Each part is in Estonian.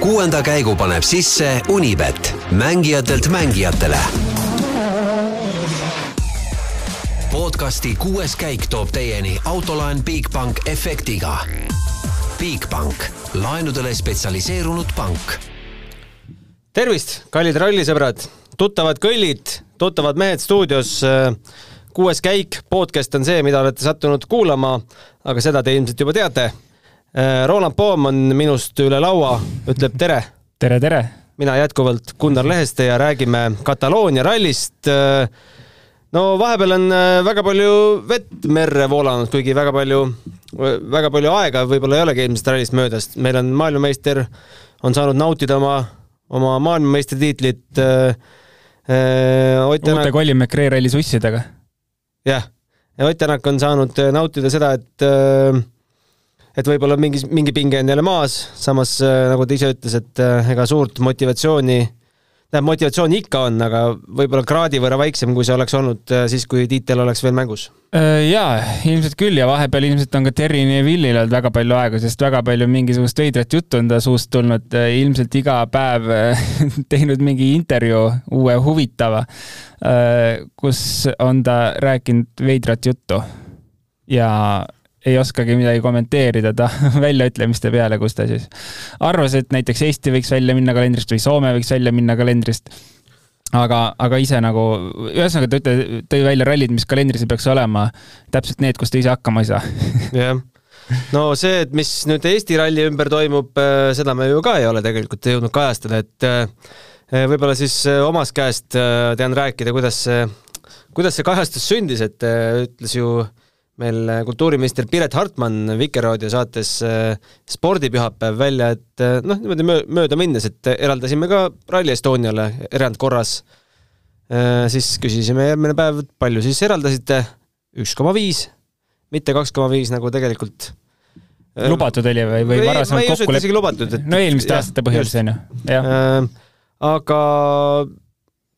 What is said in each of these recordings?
kuuenda käigu paneb sisse Unibet, mängijatelt mängijatele. podcasti kuues käik toob teieni autolaen Bigbank efektiga. Bigbank, laenudele spetsialiseerunud pank. tervist, kallid rallisõbrad, tuttavad kõllid, tuttavad mehed stuudios. kuues käik, podcast on see, mida olete sattunud kuulama, aga seda te ilmselt juba teate. Roland Poom on minust üle laua, ütleb tere. tere, tere! mina jätkuvalt Gunnar Leheste ja räägime Kataloonia rallist no vahepeal on väga palju vett merre voolanud, kuigi väga palju, väga palju aega võib-olla ei olegi eelmisest rallist möödas. meil on maailmameister, on saanud nautida oma, oma maailmameistritiitlit äh,. Ott Tänak... uute Colin McRae ralli sussidega. jah, ja Ott Tänak on saanud nautida seda, et äh, et võib-olla mingi, mingi pinge on jälle maas, samas nagu ta ise ütles, et ega suurt motivatsiooni tähendab, motivatsiooni ikka on, aga võib-olla kraadi võrra väiksem, kui see oleks olnud siis, kui tiitel oleks veel mängus. jaa, ilmselt küll ja vahepeal ilmselt on ka Terry Neville'il olnud väga palju aega, sest väga palju mingisugust veidrat juttu on ta suust tulnud, ilmselt iga päev teinud mingi intervjuu uue huvitava, kus on ta rääkinud veidrat juttu ja ei oskagi midagi kommenteerida ta väljaütlemiste peale, kus ta siis arvas, et näiteks Eesti võiks välja minna kalendrist või Soome võiks välja minna kalendrist. aga, aga ise nagu, ühesõnaga ta ütle, tõi välja rallid, mis kalendris ei peaks olema, täpselt need, kus ta ise hakkama ei saa. jah no see, et mis nüüd Eesti ralli ümber toimub, seda me ju ka ei ole tegelikult jõudnud kajastada, et võib-olla siis omast käest tean rääkida, kuidas see, kuidas see kajastus sündis, et ütles ju äh, meil kultuuriminister Piret Hartman Vikerraadio saates äh, Spordipühapäev välja, et äh, noh, niimoodi mööda minnes, et eraldasime ka Rally Estoniale erandkorras. Äh, siis küsisime järgmine päev, palju siis eraldasite? üks koma viis, mitte kaks koma viis, nagu tegelikult lubatud oli või, või varasemalt kokku leppinud? lubatud, et no eelmiste aastate põhjal siis on ju, jah äh,. aga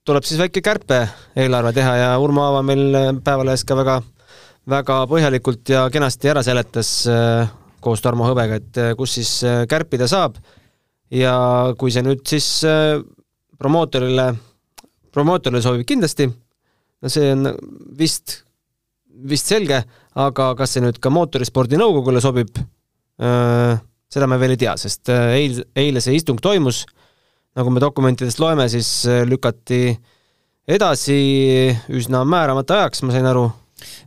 tuleb siis väike kärpe eelarve teha ja Urmo Aava meil Päevalehes ka väga äh, väga põhjalikult ja kenasti ära seletas äh, koos Tarmo Hõbega, et äh, kus siis äh, kärpida saab. Ja kui see nüüd siis promootorile, promootorile sobib kindlasti, no see on vist, vist selge, aga kas see nüüd ka mootorispordi nõukogule sobib, seda me veel ei tea, sest eil, eile see istung toimus, nagu me dokumentidest loeme, siis lükati edasi üsna määramata ajaks, ma sain aru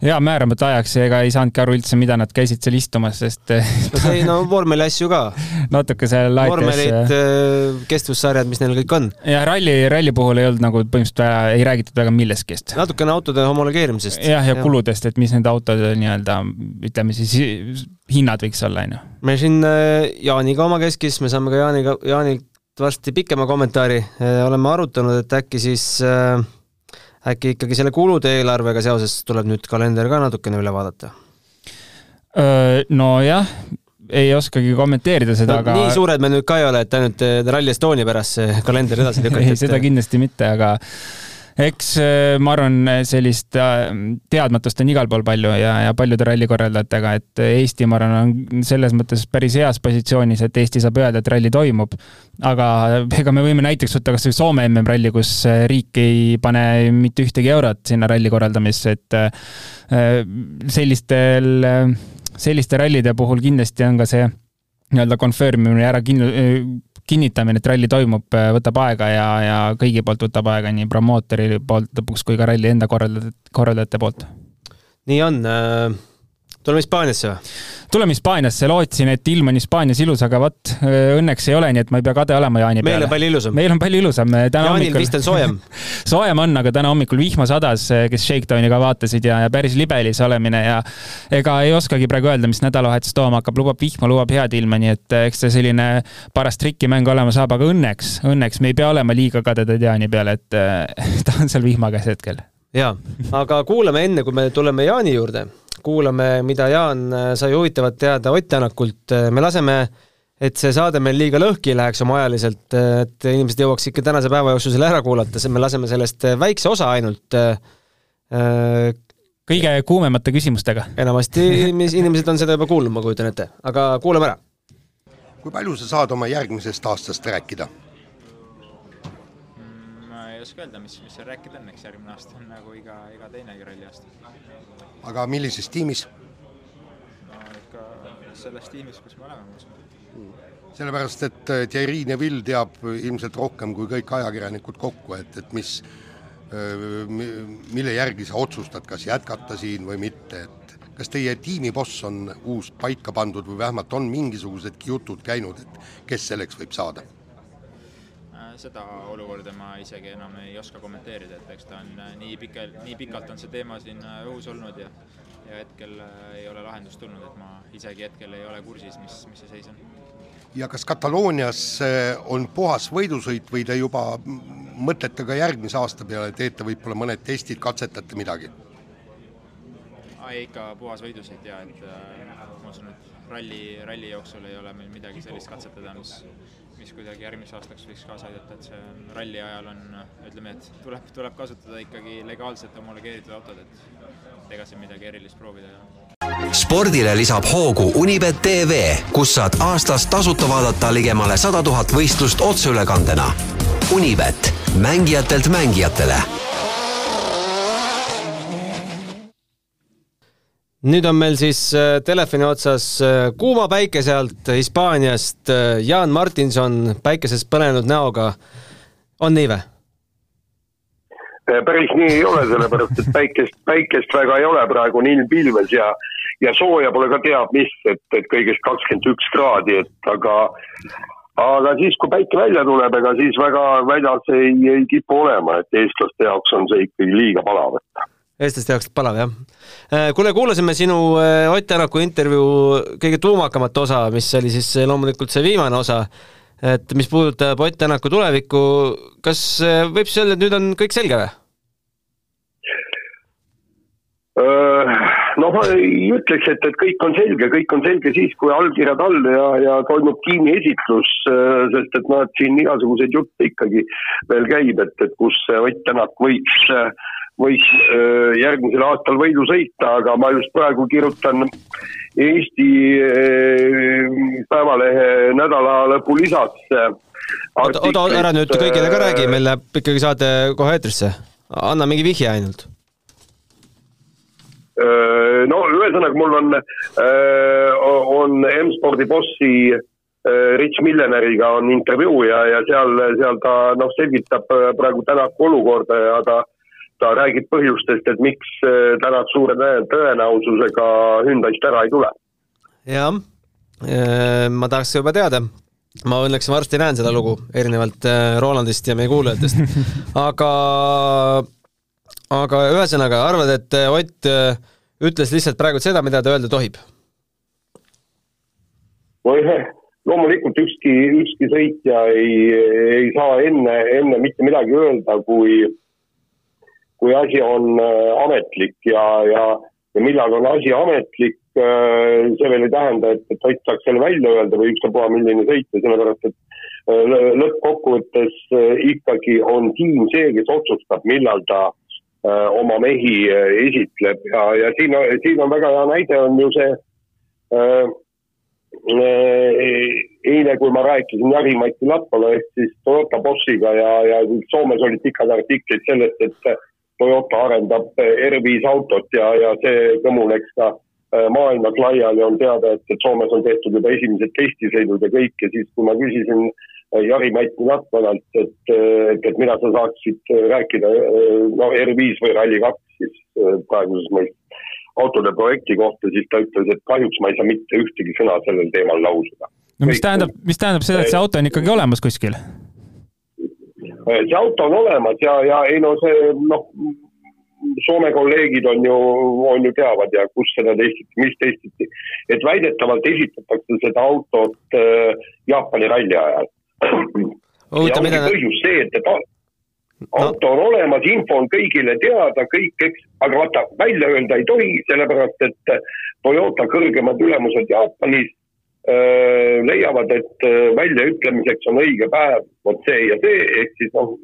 ja määramata ajaks, ega ei saanudki aru üldse, mida nad käisid seal istumas, sest no see, no vormeli asju ka. natuke seal laetes. vormelid, äh, kestvussarjad, mis neil kõik on. ja ralli, ralli puhul ei olnud nagu põhimõtteliselt väga, ei räägitud väga millestki. natukene autode homologeerimisest. jah, ja, ja kuludest, et mis nende autode nii-öelda, ütleme siis hinnad võiks olla, onju. me siin Jaaniga omakeskis, me saame ka Jaaniga, Jaanilt varsti pikema kommentaari, oleme arutanud, et äkki siis äh, äkki ikkagi selle kulude eelarvega seoses tuleb nüüd kalender ka natukene üle vaadata? Nojah, ei oskagi kommenteerida seda no,, aga nii suured me nüüd ka ei ole, et ainult Rally Estonia pärast see kalender edasi lükati seda kindlasti mitte, aga eks äh, ma arvan, sellist äh, teadmatust on igal pool palju ja, ja paljude rallikorraldajatega, et Eesti, ma arvan, on selles mõttes päris heas positsioonis, et Eesti saab öelda, et ralli toimub. aga ega me võime näiteks võtta kasvõi Soome MM-ralli, kus äh, riik ei pane mitte ühtegi eurot sinna ralli korraldamisse, et sellistel, selliste rallide puhul kindlasti on ka see nii-öelda confirm imine ära kinni kinnitamine, et ralli toimub, äh, võtab aega ja, ja kõigi poolt võtab aega, nii promootori poolt lõpuks kui ka ralli enda korraldajate, korraldajate poolt. nii on äh tuleme Hispaaniasse või? Tuleme Hispaaniasse, lootsin, et ilm on Hispaanias ilus, aga vot õnneks ei ole, nii et ma ei pea kade olema Jaani peale. meil on palju ilusam. meil on palju ilusam. Jaanil hommikul... vist on soojem soojem on, aga täna hommikul vihma sadas, kes Shakedowni ka vaatasid ja, ja päris libelis olemine ja ega ei oskagi praegu öelda, mis nädalavahetus tooma hakkab, lubab vihma, lubab head ilma, nii et eks see selline paras trikimäng olema saab, aga õnneks, õnneks me ei pea olema liiga kadedad Jaani peale, et ta on seal vihma käes hetkel. jaa, aga kuulame enne, kui me tuleme Jaani juurde kuulame, mida Jaan sai huvitavat teada Ott Tänakult. me laseme, et see saade meil liiga lõhki ei läheks oma ajaliselt, et inimesed jõuaks ikka tänase päeva jooksul selle ära kuulata, me laseme sellest väikse osa ainult kõige kuumemate küsimustega. enamasti inimesed on seda juba kuulnud, ma kujutan ette, aga kuulame ära kui palju sa saad oma järgmisest aastast rääkida? Ma ei oska öelda, mis, mis seal rääkida on, eks järgmine aasta on nagu iga, iga teinegi ralli aasta. Aga millises tiimis? ikka selles tiimis, kus me oleme, sellepärast, et äh, Thierry Neville teab ilmselt rohkem kui kõik ajakirjanikud kokku, et, et mis, äh, mille järgi sa otsustad, kas jätkata siin või mitte, et kas teie tiimiboss on uus paika pandud või vähemalt on mingisugusedki jutud käinud, et kes selleks võib saada? Äh, seda olukorda ma isegi enam ei oska kommenteerida, et eks ta on äh, nii pikalt, nii pikalt on see teema siin äh, õhus olnud ja ja hetkel ei ole lahendust tulnud, et ma isegi hetkel ei ole kursis, mis, mis see seis on. ja kas Kataloonias on puhas võidusõit või te juba mõtlete ka järgmise aasta peale, teete võib-olla mõned testid, katsetate midagi? ei, ikka puhas võidusõit ja et äh, ma usun, et ralli, ralli jooksul ei ole meil midagi sellist katsetada, mis, mis kuidagi järgmiseks aastaks võiks kaasa aidata, et see on ralli ajal on, ütleme, et tuleb, tuleb kasutada ikkagi legaalselt homologeeritud autod, et ega siin midagi erilist proovida ei ole spordile lisab hoogu Unibet tv, kus saad aastas tasuta vaadata ligemale sada tuhat võistlust otseülekandena. Unibet, mängijatelt mängijatele nüüd on meil siis äh, telefoni otsas äh, kuuma päikese alt Hispaaniast äh, Jaan Martinson päikeses põlenud näoga. on nii või? päris nii ei ole, sellepärast et päikest, päikest väga ei ole, praegu on ilm pilves ja, ja sooja pole ka teab mis, et, et kõigest kakskümmend üks kraadi, et aga, aga siis, kui päike välja tuleb, ega siis väga väljas ei, ei kipu olema, et eestlaste jaoks on see ikkagi liiga palav, et eestlaste jaoks palav, jah. Äh, kuule, kuulasime sinu äh, Ott Tänaku intervjuu kõige tuumakamat osa, mis oli siis äh, loomulikult see viimane osa, et mis puudutab Ott Tänaku tulevikku, kas võib siis öelda, et nüüd on kõik selge või? noh, ma ei ütleks, et, et kõik on selge, kõik on selge siis, kui allkirjad all ja, ja toimub Kiini esitlus, sest et noh, et siin igasuguseid jutte ikkagi veel käib, et, et kus Ott Tänak võiks äh, võiks järgmisel aastal võidu sõita, aga ma just praegu kirjutan Eesti Päevalehe nädala lõpu lisasse. oota, oota, ära nüüd kõigile ka räägi, meil läheb ikkagi saade kohe eetrisse. anna mingi vihje ainult. no ühesõnaga, mul on, on M-spordi bossi Rich Milleneriga on intervjuu ja, ja seal, seal ta noh, selgitab praegu Tänaku olukorda ja ta ta räägib põhjustest, et miks äh, täna suure tõenäosusega Hyundai'st ära ei tule. jah, äh, ma tahaks juba teada, ma õnneks varsti näen seda lugu, erinevalt äh, Rolandist ja meie kuulajatest. aga, aga ühesõnaga, arvad, et Ott ütles lihtsalt praegu seda, mida ta öelda tohib? loomulikult ükski, ükski sõitja ei, ei saa enne, enne mitte midagi öelda, kui kui asi on äh, ametlik ja, ja, ja millal on asi ametlik, äh, see veel ei tähenda, et, et Ott saaks selle välja öelda või ükstapuha milline sõita, sellepärast et äh, lõppkokkuvõttes ikkagi on tiim see, kes otsustab, millal ta oma mehi esitleb. Ja, ja siin, siin on väga hea näide, on ju see eile, kui ma rääkisin Jari-Mati Latvala ehk siis Toyota bossiga ja, ja Soomes olid pikad artiklid sellest, et Toyota arendab R5 autot ja, ja see kõmu läks ka äh, maailmas laiali, on teada, et, et Soomes on tehtud juba esimesed testisõidud ja kõik ja siis, kui ma küsisin äh, Jari-Mati Latvalalt, et, äh, et, et mida sa saaksid rääkida, no R5 või Rally2 siis praeguses mõistes autode projekti kohta, siis ta ütles, et kahjuks ma ei saa mitte ühtegi sõna sellel teemal lausuda. no mis tähendab, mis tähendab seda, et see auto on ikkagi olemas kuskil? Eh, see auto on olemas ja, ja ei no see noh, Soome kolleegid on ju, on ju teavad ja kus seda testiti, mis testiti. et väidetavalt esitatakse seda autot äh, Jaapani ralli ajal. ja ongi põhjus see, et, et auto on olemas, info on kõigile teada, kõik, eks, aga vaata, välja öelda ei tohi, sellepärast et Toyota kõrgemad ülemused Jaapanis leiavad, et äh, väljaütlemiseks on õige päev vot see ja see, ehk siis noh,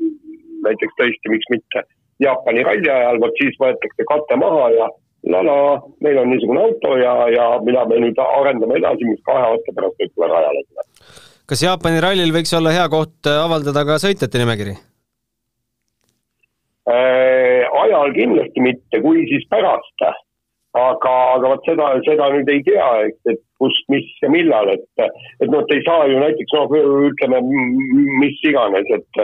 näiteks tõesti, miks mitte Jaapani ralli ajal, vot siis võetakse kate maha ja, la-la, meil on niisugune auto ja, ja mida me nüüd arendame edasi, mis kahe aasta pärast võib-olla rajale tuleb. kas Jaapani rallil võiks olla hea koht avaldada ka sõitjate nimekiri äh,? ajal kindlasti mitte, kui siis pärast. aga, aga vot seda, seda nüüd ei tea, et, et kust, mis ja millal, et, et noh, et ei saa ju näiteks noh, ütleme mis iganes, et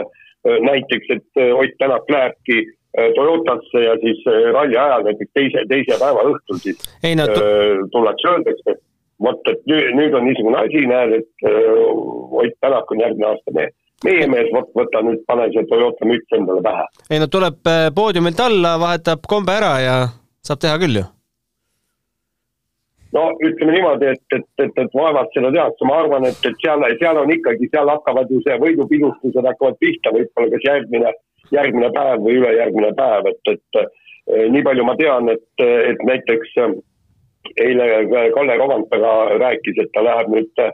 näiteks, et Ott Tänak lähebki Äh, Toyotasse ja siis äh, ralli ajal näiteks teise, teise päeva õhtul siis ei, no, äh, tullakse, öeldakse, et vot, et nüüd, nüüd on niisugune asi, näed, et Ott Tänak on järgmine aasta mees. meie mees, vot võta nüüd, pane see Toyota müts endale pähe. ei no tuleb poodiumilt alla, vahetab kombe ära ja saab teha küll ju no ütleme niimoodi, et, et, et, et vaevalt seda tehakse, ma arvan, et, et seal, seal on ikkagi, seal hakkavad ju see võidupidustused hakkavad pihta, võib-olla kas järgmine järgmine päev või ülejärgmine päev, et, et eh, nii palju ma tean, et, et näiteks eh, eile Kalle Rovanpera rääkis, et ta läheb nüüd eh,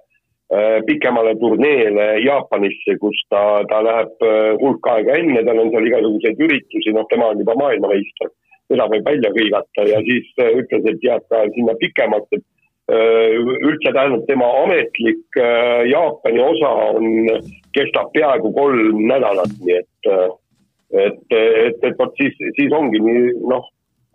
pikemale turneele Jaapanisse, kus ta, ta läheb hulk aega enne, tal on seal igasuguseid üritusi, noh, tema on juba maailmameister, teda võib välja hõigata ja siis ütles, et jääb ka sinna pikemalt, et üldse tähendab tema ametlik Jaapani osa on, kestab peaaegu kolm nädalat, nii et et, et, et vot siis, siis ongi nii, noh,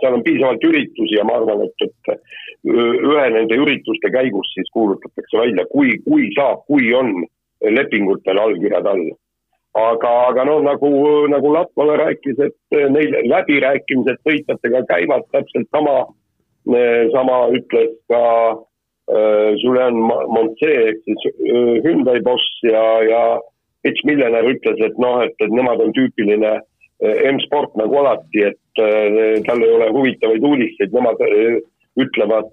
seal on piisavalt üritusi ja ma arvan, et, et ühe nende ürituste käigus siis kuulutatakse välja, kui, kui saab, kui on lepingutel allkirjad all. Aga, aga noh, nagu, nagu Latvala rääkis, et neil läbirääkimised sõitjatega käivad täpselt sama, sama ütles ka äh, Julian Montse ehk siis Hyundai boss ja, ja Mitch Millener ütles, et noh, et, et nemad on tüüpiline eh, M-sport nagu alati, et äh, tal ei ole huvitavaid uudiseid, nemad äh, ütlevad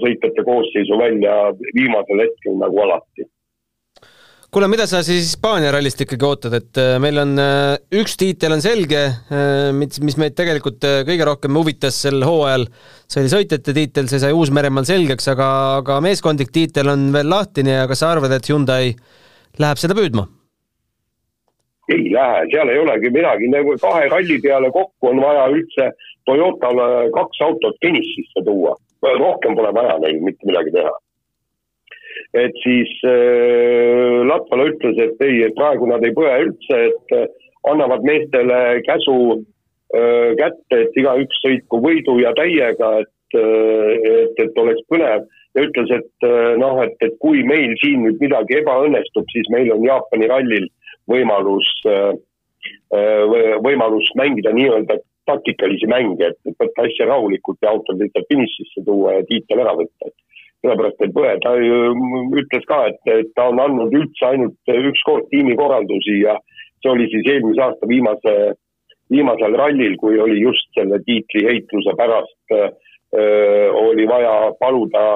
sõitjate koosseisu välja viimasel hetkel nagu alati kuule, mida sa siis Hispaania rallist ikkagi ootad, et meil on üks tiitel on selge, mis, mis meid tegelikult kõige rohkem huvitas sel hooajal, see oli sõitjate tiitel, see sai Uus-Meremaal selgeks, aga, aga meeskondlik tiitel on veel lahtine ja kas sa arvad, et Hyundai läheb seda püüdma? ei lähe, seal ei olegi midagi, nagu kahe ralli peale kokku on vaja üldse Toyotale kaks autot Genesisse tuua. rohkem pole vaja neil mitte midagi teha. Et siis äh, Latvala ütles, et ei, et praegu nad ei põe üldse, et äh, annavad meestele käsu äh, kätte, et igaüks sõitku võidu ja täiega, et äh,, et, et oleks põnev ja ütles, et äh, noh, et, et kui meil siin nüüd midagi ebaõnnestub, siis meil on Jaapani rallil võimalus, äh, äh, võimalus mängida nii-öelda taktikalisi mänge, et võtta asja rahulikult ja autod lihtsalt finišisse tuua ja tiitel ära võtta. Sellepärast, et Põe, ta ütles ka, et, ta on andnud üldse ainult üks kord tiimikorraldusi ja see oli siis eelmise aasta viimase, viimasel rallil, kui oli just selle tiitli heitluse pärast öö, oli vaja paluda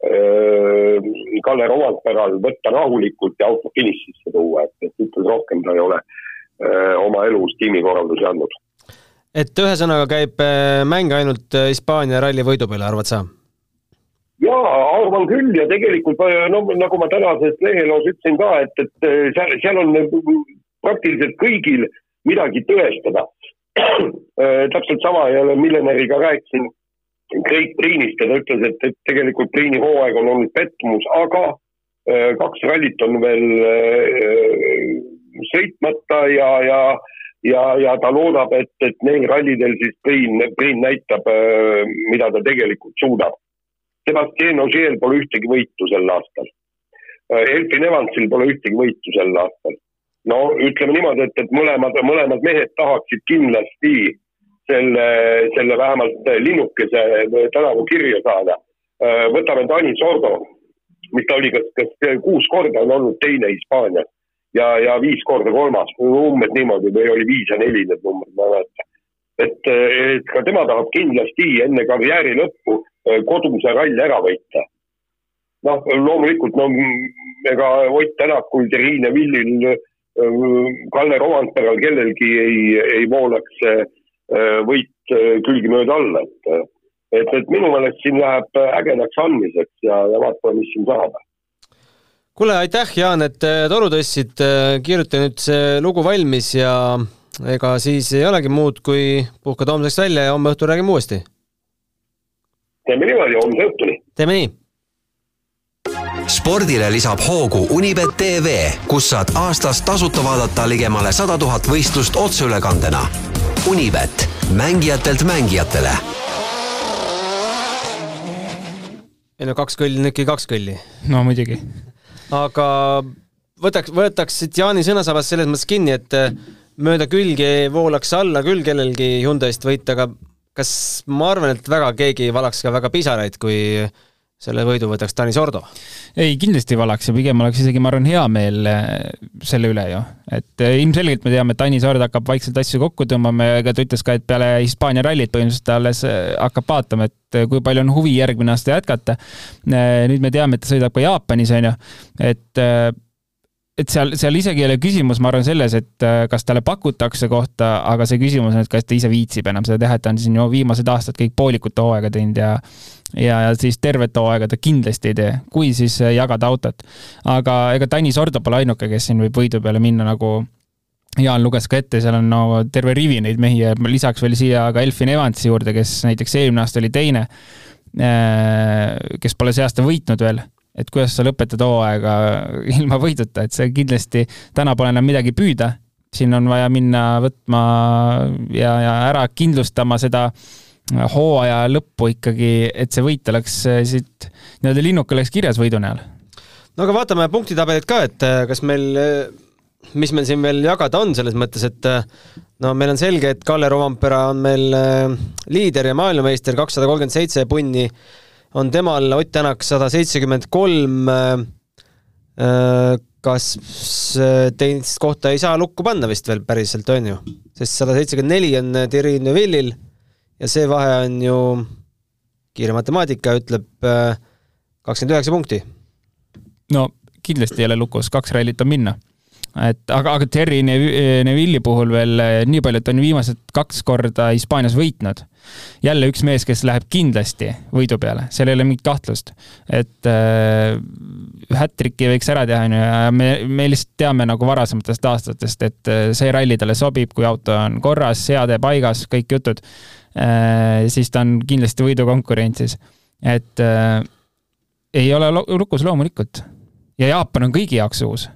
Äh, Kalle Roandperal võtta rahulikult ja auto finišisse tuua, et, et ütles rohkem ta ei ole öö, oma elus tiimikorraldusi andnud. et ühesõnaga käib äh, mäng ainult Hispaania ralli võidu peale, arvad sa? Jaa, arvan küll ja tegelikult no nagu ma tänases leheloos ütlesin ka, et, et seal, seal on praktiliselt kõigil midagi tõestada täpselt sama jälle miljonäriga rääkisin Keit Priinist ja ta ütles, et, et tegelikult Priini hooaeg on olnud pettumus, aga äh, kaks rallit on veel äh, sõitmata ja, ja, ja, ja ta loodab, et, et neil rallidel siis Priin, Priin näitab, äh, mida ta tegelikult suudab. Sebastian Ogier pole ühtegi võitu sel aastal. Elfin Evansil pole ühtegi võitu sel aastal. no ütleme niimoodi, et, et mõlemad, mõlemad mehed tahaksid kindlasti selle, selle vähemalt linnukese tänavu kirja saada. Äh, võtame Tanis Sordo, mis ta oli, kas, kas kuus korda on olnud teine Hispaanias ja, ja viis korda kolmas, umbes niimoodi või oli viis ja neli need numbrid, ma ei mäleta. et, et ka tema tahab kindlasti enne karjääri lõppu äh, koduse ralli ära võita. noh, loomulikult no ega Ott Tänakul, Terrine Villil, äh, Kalle Roandperal kellelgi ei, ei voolaks äh, Äh, võit äh, külgemööda alla, et, äh, et, et minu meelest siin läheb ägedaks andmiseks ja, ja vaatame, mis siin saab kuule, aitäh, Jaan, et toru tõstsid, kirjuta nüüd see lugu valmis ja ega siis ei olegi muud, kui puhkad homseks välja ja homme õhtul räägime uuesti. Teeme niimoodi, homse õhtuni. teeme nii spordile lisab hoogu Unibet tv, kus saad aastas tasuta vaadata ligemale sada tuhat võistlust otseülekandena. Unibet, mängijatelt mängijatele. ei no kaks kõlli on ikkagi kaks kõlli. no muidugi. aga võtaks, võtaks siit Jaani sõnasabast selles mõttes kinni, et äh, mööda külgi voolaks alla küll kellelgi Hyundai'st võita, aga kas ma arvan, et väga keegi valaks ka väga pisaraid, kui selle võidu võtaks Tanis Ordo? ei, kindlasti valaks ja pigem oleks isegi, ma arvan, hea meel äh, selle üle ju. et äh, ilmselgelt me teame, et Tanis Ordo hakkab vaikselt asju kokku tõmbama ja ega ta ütles ka, et peale Hispaania rallit põhimõtteliselt ta alles hakkab vaatama, et kui palju on huvi järgmine aasta jätkata. nüüd me teame, et ta sõidab ka Jaapanis, on ju, et et seal, seal isegi ei ole küsimus, ma arvan, selles, et äh, kas talle pakutakse kohta, aga see küsimus on, et kas ta ise viitsib enam seda teha, et ta on siin ju viimased aastad kõik poolikut hooaega teinud ja ja, ja siis tervet hooaega ta kindlasti ei tee, kui siis äh, jagada autot. aga ega Tanis Ordo pole ainuke, kes siin võib võidu peale minna, nagu Jaan luges ka ette, seal on no terve rivi neid mehi ja lisaks veel siia ka Elfin Evansi juurde, kes näiteks eelmine aasta oli teine, äh, kes pole see aasta võitnud veel et kuidas sa lõpetad hooaega ilma võiduta, et see kindlasti täna pole enam midagi püüda. siin on vaja minna võtma ja, ja ära kindlustama seda hooaja lõppu ikkagi, et see võit oleks eh, siit nii-öelda linnuk oleks kirjas võidu näol. no aga vaatame punktitabelit ka, et eh, kas meil, eh, mis meil siin veel jagada on, selles mõttes, et no meil on selge, et Kalle Rovampera on meil liider ja maailmameister, kakssada kolmkümmend seitse punni on temal Ott Tänak sada seitsekümmend kolm. Äh, äh, kas teist kohta ei saa lukku panna vist veel päriselt, on ju? sest sada seitsekümmend neli on Thierry Neuvillil ja see vahe on ju, kiire matemaatika ütleb äh, kakskümmend üheksa punkti. no kindlasti ei ole lukus, kaks rallit on minna et aga, aga Terry Neville'i puhul veel nii palju, et on viimased kaks korda Hispaanias võitnud jälle üks mees, kes läheb kindlasti võidu peale, seal ei ole mingit kahtlust. et äh, hat-trick'i võiks ära teha, onju, ja me, me lihtsalt teame nagu varasematest aastatest, et äh, see ralli talle sobib, kui auto on korras, seade paigas, kõik jutud äh,, siis ta on kindlasti võidukonkurentsis. et äh, ei ole lukus loomulikult. ja Jaapan on kõigi jaoks uus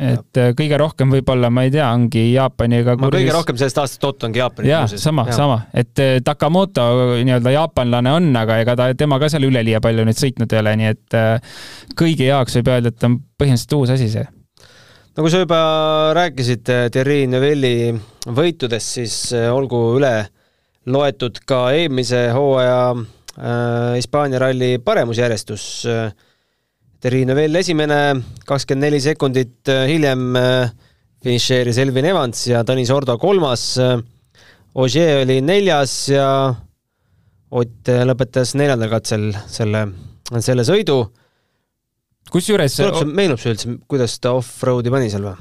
et ja. Äh, kõige rohkem võib-olla, ma ei tea, ongi Jaapaniga ma kõige rohkem sellest aastast ootangi Jaapani. jaa, sama, sama, et äh, Takamoto nii-öelda jaapanlane on, aga ega ta, tema ka seal üleliia palju nüüd sõitnud ei ole, nii et äh, kõigi jaoks võib öelda, et on põhimõtteliselt uus asi see. no kui sa juba rääkisid Thierry Neuvelli võitudest, siis olgu üle loetud ka eelmise hooaja Hispaania äh, ralli paremusjärjestus äh, Terrine veel esimene, kakskümmend neli sekundit äh, hiljem äh, finišeeris Elvin Evans ja Tõnis Ordo kolmas. Ogier oli neljas ja Ott äh, lõpetas neljandal katsel selle, selle sõidu. kusjuures meenub see üldse, kuidas ta off-road'i pani seal või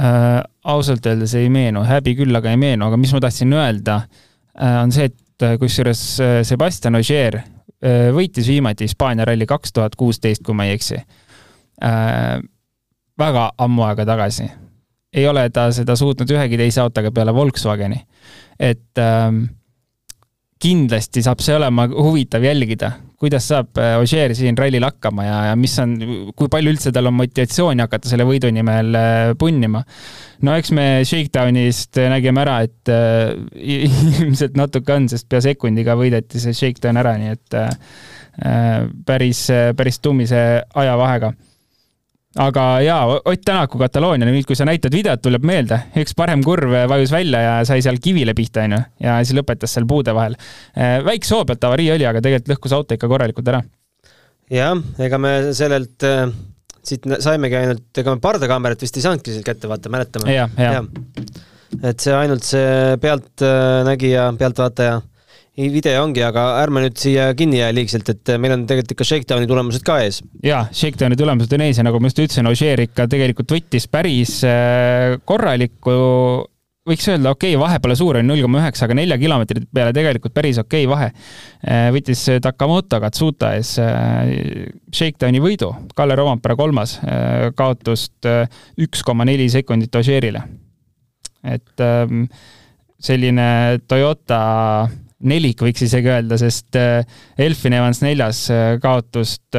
äh,? ausalt öeldes ei meenu, häbi küll, aga ei meenu, aga mis ma tahtsin öelda äh,, on see, et kusjuures Sebastian Ogier Äh, võitis viimati Hispaania ralli kaks tuhat kuusteist, kui ma ei eksi. Äh, väga ammu aega tagasi. ei ole ta seda suutnud ühegi teise autoga peale Volkswageni. et ähm, kindlasti saab see olema huvitav jälgida, kuidas saab äh, Ogier siin rallil hakkama ja, ja mis on, kui palju üldse tal on motivatsiooni hakata selle võidu nimel äh, punnima. no eks me Shakedownist nägime ära, et äh, ilmselt natuke on, sest pea sekundiga võideti see Shakedown ära, nii et äh, päris, päris tummise ajavahega aga jaa, Ott Tänaku Kataloonia, nüüd kui sa näitad videot, tuleb meelde, üks parem kurv vajus välja ja sai seal kivile pihta, onju, ja siis lõpetas seal puude vahel. Äh, väikse hoo pealt avarii oli, aga tegelikult lõhkus auto ikka korralikult ära. jah, ega me sellelt äh, siit saimegi ainult, ega me pardakaamerat vist ei saanudki sealt kätte vaata, mäletame? et see ainult see pealtnägija, pealtvaataja video ongi, aga ärme nüüd siia kinni jää liigselt, et meil on tegelikult ikka Shakedowni tulemused ka ees. jaa, Shakedowni tulemused on ees ja nagu ma just ütlesin, Ožeer ikka tegelikult võttis päris äh, korraliku võiks öelda, okei okay,, vahe pole suur, on null koma üheksa, aga nelja kilomeetri peale tegelikult päris okei okay vahe. Äh, võttis Takamoto Katsuta ees Shakedowni võidu, Kalle Rompera kolmas, kaotust üks koma neli sekundit Ožeerile. et ähm, selline Toyota nelik võiks isegi öelda, sest äh, Elfin Evans neljas äh, kaotust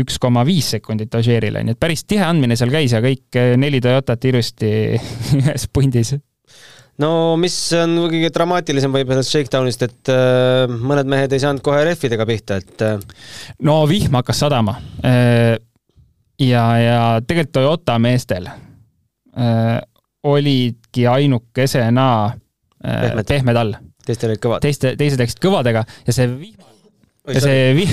üks koma viis sekundit Ožeerile, nii et päris tihe andmine seal käis ja kõik neli Toyotat ilusti ühes pundis no mis on kõige dramaatilisem võib-olla shakedown'ist, et äh, mõned mehed ei saanud kohe rehvidega pihta, et äh.... no vihm hakkas sadama äh,. ja, ja tegelikult Toyota meestel äh, olidki ainukesena äh, pehmed, pehmed all. Teistel olid kõvad. teiste, teised läksid kõvadega ja see vihm ja see vih-.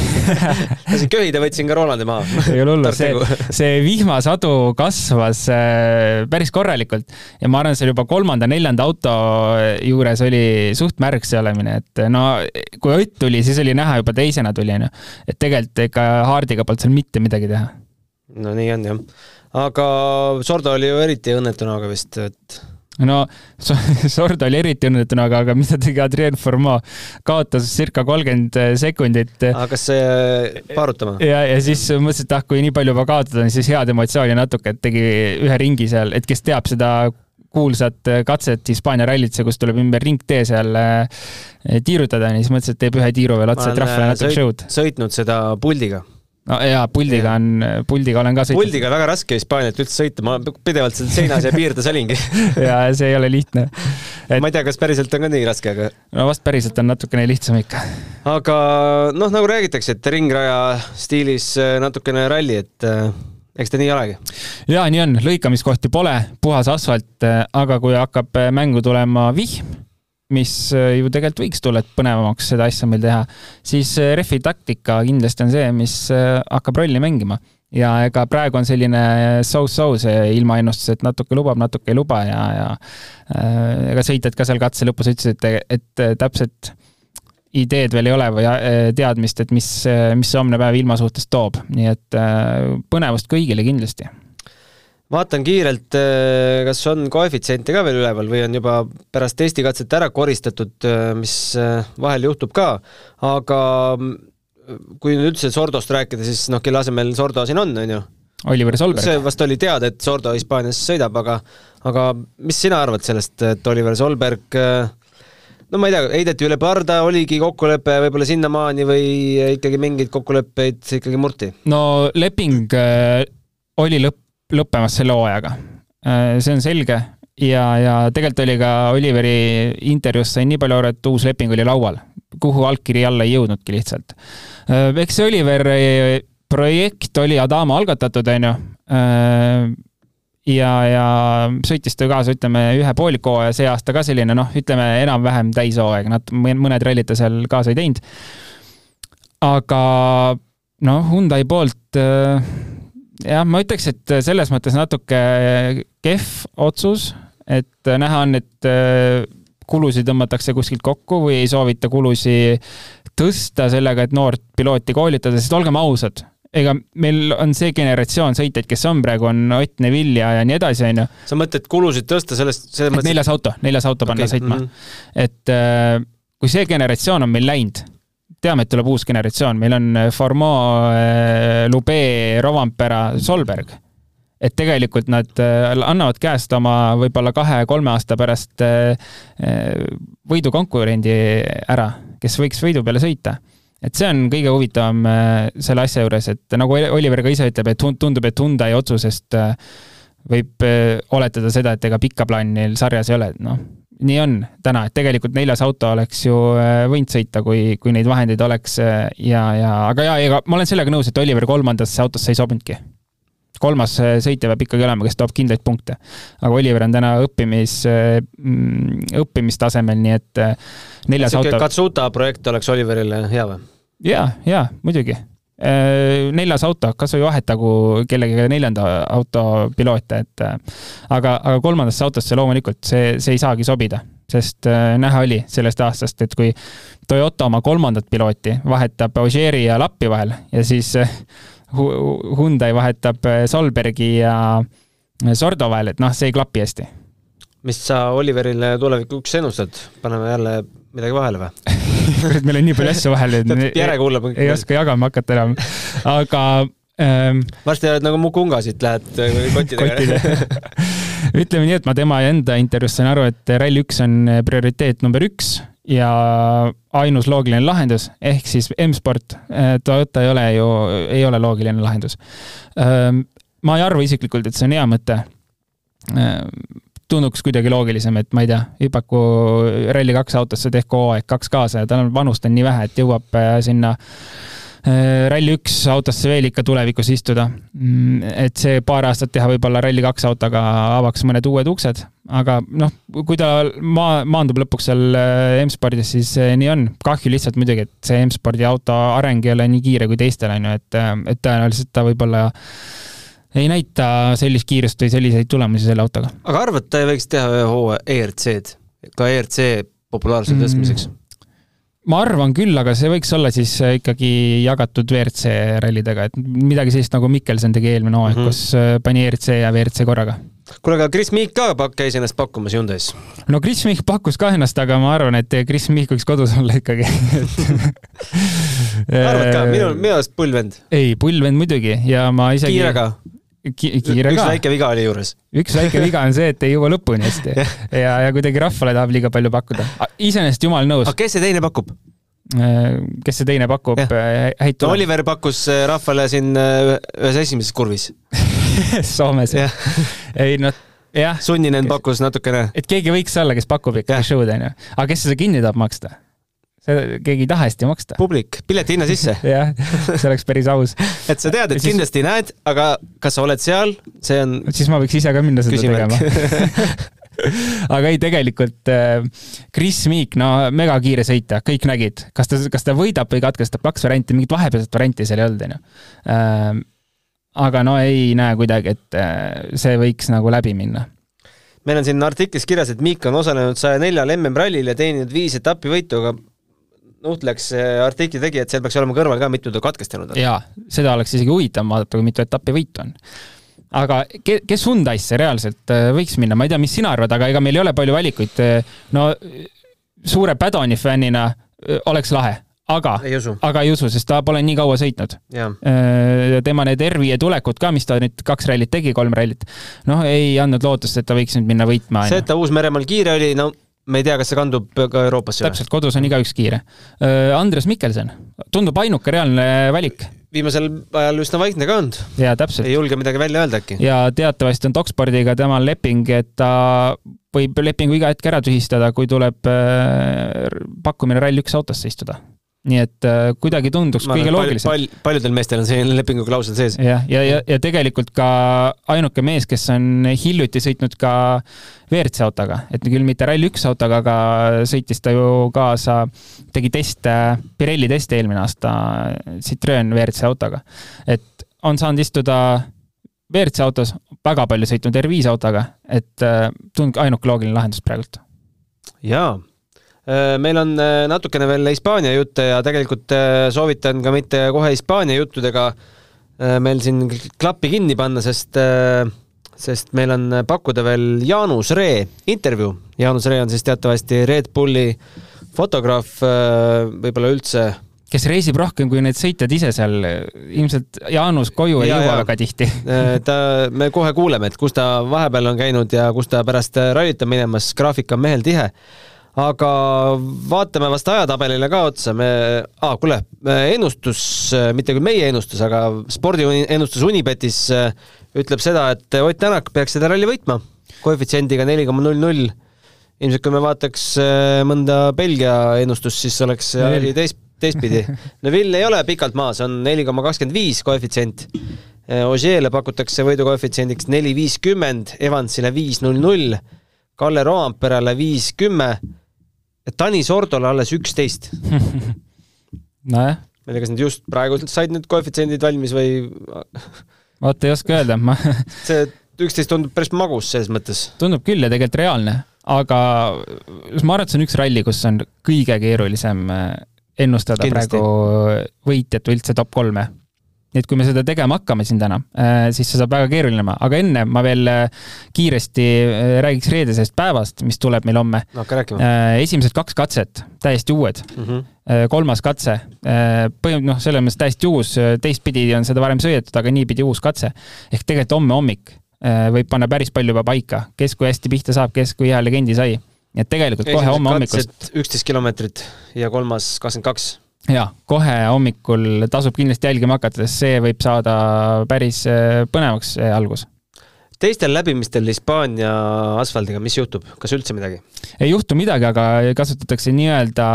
lasin köhida, võtsin ka Rolandi maha. ei ole hullu, see, see vihmasadu kasvas äh, päris korralikult ja ma arvan, seal juba kolmanda-neljanda auto juures oli suht märg see olemine, et no kui Ott tuli, siis oli näha juba teisena tuli, onju. et tegelikult ega Hardiga polnud seal mitte midagi teha. no nii on jah. aga Sordo oli ju eriti õnnetu näoga vist, et no Sord oli eriti õnnetuna, aga, aga mida tegi Adrien Formeau, kaotas circa kolmkümmend sekundit. hakkas see paarutama? ja, ja siis mõtlesin, et ah, kui nii palju juba kaotada, siis head emotsiooni natuke, et tegi ühe ringi seal, et kes teab seda kuulsat katset Hispaania rallitse, kus tuleb ümber ringtee seal eh, tiirutada, siis mõtlesin, et teeb ühe tiiru veel otsa, et rahvale natuke show'd. sõitnud seda puldiga no jaa, puldiga on, puldiga olen ka sõitnud. puldiga väga raske Hispaaniat üldse sõita, ma pidevalt seal seinas ja piirdes olingi ja see ei ole lihtne et.... ma ei tea, kas päriselt on ka nii raske, aga. no vast päriselt on natukene lihtsam ikka. aga noh, nagu räägitakse, et ringraja stiilis äh, natukene ralli, et äh, eks ta nii olegi. jaa, nii on, lõikamiskohti pole, puhas asfalt, äh, aga kui hakkab mängu tulema vihm mis äh, ju tegelikult võiks tulla, et põnevamaks seda asja meil teha, siis äh, refi taktika kindlasti on see, mis äh, hakkab rolli mängima. ja ega praegu on selline so-so see ilmaennustus, et natuke lubab, natuke ei luba ja, ja ega sõitjad ka seal katse lõpus ütlesid, et, et täpselt ideed veel ei ole või teadmist, et mis, mis see homne päev ilma suhtes toob, nii et põnevust kõigile kindlasti vaatan kiirelt, äh, kas on koefitsiente ka veel üleval või on juba pärast testikatset ära koristatud, äh, mis äh, vahel juhtub ka, aga mm, kui nüüd üldse Sordost rääkida, siis noh, kelle asemel Sordo siin on, on ju? Oliver Solberg. see vast oli teada, et Sordo Hispaanias sõidab, aga aga mis sina arvad sellest, et Oliver Solberg no ma ei tea, heideti üle parda, oligi kokkulepe võib-olla sinnamaani või ikkagi mingeid kokkuleppeid ikkagi murti? no leping oli lõpp lõppemas selle hooajaga. Äh, see on selge ja, ja tegelikult oli ka Oliveri intervjuus sain nii palju aru, et uus leping oli laual, kuhu allkiri alla ei jõudnudki lihtsalt. Äh, eks see Oliveri projekt oli Adama algatatud, on ju äh, ja, ja sõitis ta kaasa, ütleme, ühe pooliku hooaja, see aasta ka selline noh, ütleme enam-vähem täishooaeg, nad mõned rallid ta seal kaasa ei teinud. aga noh, Hyundai poolt jah, ma ütleks, et selles mõttes natuke kehv otsus, et näha on, et äh, kulusid tõmmatakse kuskilt kokku või ei soovita kulusid tõsta sellega, et noort pilooti koolitada, sest olgem ausad, ega meil on see generatsioon sõitjaid, kes on praegu, on Ott Neville ja, nii edasi, on ju. sa mõtled kulusid tõsta sellest, selles mõttes? neljas auto, neljas auto panna okay. sõitma mm. -hmm. et äh, kui see generatsioon on meil läinud teame, et tuleb uus generatsioon, meil on äh, Formeau, äh, Lube, Rovampera, Solberg. et tegelikult nad äh, annavad käest oma võib-olla kahe-kolme aasta pärast võidukonkurendi ära, kes võiks võidu peale sõita. Et see on kõige huvitavam selle asja juures, et nagu Oliver ka ise ütleb, et tundub, et Hyundai otsusest võib oletada seda, et ega pikka plaani neil sarjas ei ole, et noh, nii on täna, et tegelikult neljas auto oleks ju äh, võinud sõita, kui, kui neid vahendeid oleks äh, ja, ja aga ja, ega ma olen sellega nõus, et Oliver kolmandasse autosse ei sobinudki. kolmas äh, sõitja peab ikkagi olema, kes toob kindlaid punkte. aga Oliver on täna õppimis, mm, õppimistasemel, nii et neljas auto. Katsuta projekt oleks Oliverile hea või? ja, ja muidugi neljas auto, kas või vahetagu kellegagi neljanda auto piloote, et aga, aga kolmandasse autosse loomulikult see, see ei saagi sobida, sest näha oli sellest aastast, et kui Toyota oma kolmandat pilooti vahetab Ogieri ja Lappi vahel ja siis Hyundai vahetab Solbergi ja Sordo vahel, et noh, see ei klapi hästi. mis sa Oliverile tulevikuks ennustad, paneme jälle midagi vahele või kurat, meil on nii palju asju vahel, et järekuulab. ei oska jagama hakata enam, aga ähm,. varsti oled nagu Mukunga siit, lähed äh, kottidega ütleme nii, et ma tema enda intervjuust sain aru, et Rally1 on prioriteet number üks ja ainus loogiline lahendus ehk siis M-sport, Toyota ei ole ju, ei ole loogiline lahendus. ma ei arva isiklikult, et see on hea mõte tunduks kuidagi loogilisem, et ma ei tea, hüpaku Rally2 autosse, tehku hooaeg kaks kaasa ja tal on vanust on nii vähe, et jõuab sinna Äh, Rally1 autosse veel ikka tulevikus istuda. Mm, et see paar aastat teha võib-olla Rally2 autoga avaks mõned uued uksed, aga noh, kui ta maa, maandub lõpuks seal äh, M-spordis, siis äh, nii on. kahju lihtsalt muidugi, et see M-spordi auto areng ei ole nii kiire kui teistel, on ju, et, et tõenäoliselt ta võib-olla ei näita sellist kiirust või selliseid tulemusi selle autoga. aga arvad, ta ei võiks teha ühe hooaja ERC-d, ka ERC populaarsuse mm. tõstmiseks mm.? ma arvan küll, aga see võiks olla siis äh, ikkagi jagatud WRC rallidega, et midagi sellist nagu Mikkelson tegi eelmine hooaeg mm, -hmm. kus äh, pani ERC ja WRC korraga. kuule, aga Chris Meek ka käis ennast pakkumas Hyundai's? no Chris Meek pakkus ka ennast, aga ma arvan, et Chris Meek võiks kodus olla ikkagi arvad ka, minu, minu arust pull vend. ei, pull vend muidugi ja ma isegi. kiire ka ki kiire üks ka. üks väike viga oli juures. üks väike viga on see, et ei jõua lõpuni hästi ja, ja kuidagi rahvale tahab liiga palju pakkuda. iseenesest jumal nõus. aga kes see teine pakub? Äh, kes see teine pakub äh, no,? Oliver pakkus äh, rahvale siin ühes esimeses kurvis Soomes. ei noh, jah. sunninen pakkus natukene. et keegi võiks olla, kes pakub ikkagi show'd onju. aga kes seda kinni tahab maksta? See, keegi ei taha hästi maksta. publik, pileti hinna sisse jah, see oleks päris aus. et sa tead, et siis... kindlasti näed, aga kas sa oled seal, see on. siis ma võiks ise ka minna seda tegema aga ei, tegelikult äh, Chris Meek, no megakiire sõitja, kõik nägid, kas ta, kas ta võidab või katkestab, kaks varianti, mingit vahepealset varianti seal ei olnud, onju. Äh, aga no ei näe kuidagi, et äh, see võiks nagu läbi minna meil on siin artiklis kirjas, et Miik on osalenud saja neljal MM-rallil ja teeninud viis etapivõitu, aga nuhtleks artikli tegi, et seal peaks olema kõrval ka, mitu ta katkestanud on. jaa, seda oleks isegi huvitav vaadata, kui mitu etappi võitu on. aga ke-, kes Hyundai'sse reaalselt äh, võiks minna, ma ei tea, mis sina arvad, aga ega meil ei ole palju valikuid. no suure Padoni fännina äh, oleks lahe, aga, aga ei usu, sest ta pole nii kaua sõitnud. Äh, tema need R5 tulekud ka, mis ta nüüd kaks rallit tegi, kolm rallit, noh, ei andnud lootust, et ta võiks nüüd minna võitma. see, et ta Uus-Meremaal kiire oli, no me ei tea, kas see kandub ka Euroopasse. täpselt, kodus on igaüks kiire. Andres Mikkelson, tundub ainuke reaalne valik. viimasel ajal üsna vaikne ka olnud. jaa, täpselt. ei julge midagi välja öelda äkki. ja teatavasti on Dokspordiga temal leping, et ta võib lepingu iga hetk ära tühistada, kui tuleb pakkumine Rally1 autosse istuda nii et äh, kuidagi tunduks kõige loogilisem pal,. Pal, paljudel meestel on selline lepinguklausel sees. jah, ja, ja, ja, ja tegelikult ka ainuke mees, kes on hiljuti sõitnud ka WRC autoga, et küll mitte Rally1 autoga, aga sõitis ta ju kaasa, tegi teste, Pirelli teste eelmine aasta Citroen WRC autoga. et on saanud istuda WRC autos, väga palju sõitnud R5 autoga, et äh, tundub ainuke loogiline lahendus praegult. jaa meil on äh, natukene veel Hispaania jutte ja tegelikult äh, soovitan ka mitte kohe Hispaania juttudega meil siin klappi kinni panna, sest, sest meil on pakkuda veel Jaanus Ree intervjuu. Jaanus Ree on siis teatavasti Red Bulli fotograaf, võib-olla üldse kes reisib rohkem kui need sõitjad ise seal, ilmselt Jaanus koju ei ja, jõua väga tihti. ta, me kohe kuuleme, et kus ta vahepeal on käinud ja kus ta pärast rallit on minemas, graafik on mehel tihe aga vaatame vast ajatabelile ka otsa, me ah,, kuule, ennustus, mitte küll meie ennustus, aga spordiennustus Unibetis äh, ütleb seda, et Ott Tänak peaks seda ralli võitma koefitsiendiga neli koma null null. ilmselt kui me vaataks äh, mõnda Belgia ennustust, siis oleks asi teist, teistpidi. Neville ei ole pikalt maas, on neli koma kakskümmend viis koefitsient. Äh, Ožeele pakutakse võidukoefitsiendiks neli viiskümmend, Evansile viis null null, Kalle Roamperele viis kümme Tanis Ordole alles üksteist nojah. ma ei tea, kas nad just praegu said need koefitsiendid valmis või? vot ei oska öelda, ma see üksteist tundub päris magus selles mõttes. tundub küll ja tegelikult reaalne, aga ma arvan, et see on üks ralli, kus on kõige keerulisem äh, ennustada Kindlasti. praegu võitjat või üldse top kolme nii et kui me seda tegema hakkame siin täna, äh, siis see saab väga keeruline olema, aga enne ma veel äh, kiiresti äh, räägiks reedesest päevast, mis tuleb meil homme no,. esimesed kaks katset, täiesti uued mm. -hmm. kolmas katse, põhimõtteliselt noh, selles mõttes täiesti uus, teistpidi on seda varem sõidetud, aga niipidi uus katse. ehk tegelikult homme hommik võib panna päris palju juba paika, kes kui hästi pihta saab, kes kui hea legendi sai nii et tegelikult kohe homme hommikust. üksteist kilomeetrit ja kolmas kakskümmend kaks jaa, kohe hommikul tasub kindlasti jälgima hakata, sest see võib saada päris äh, põnevaks, see algus. teistel läbimistel Hispaania asfaldiga, mis juhtub, kas üldse midagi? ei juhtu midagi, aga kasutatakse nii-öelda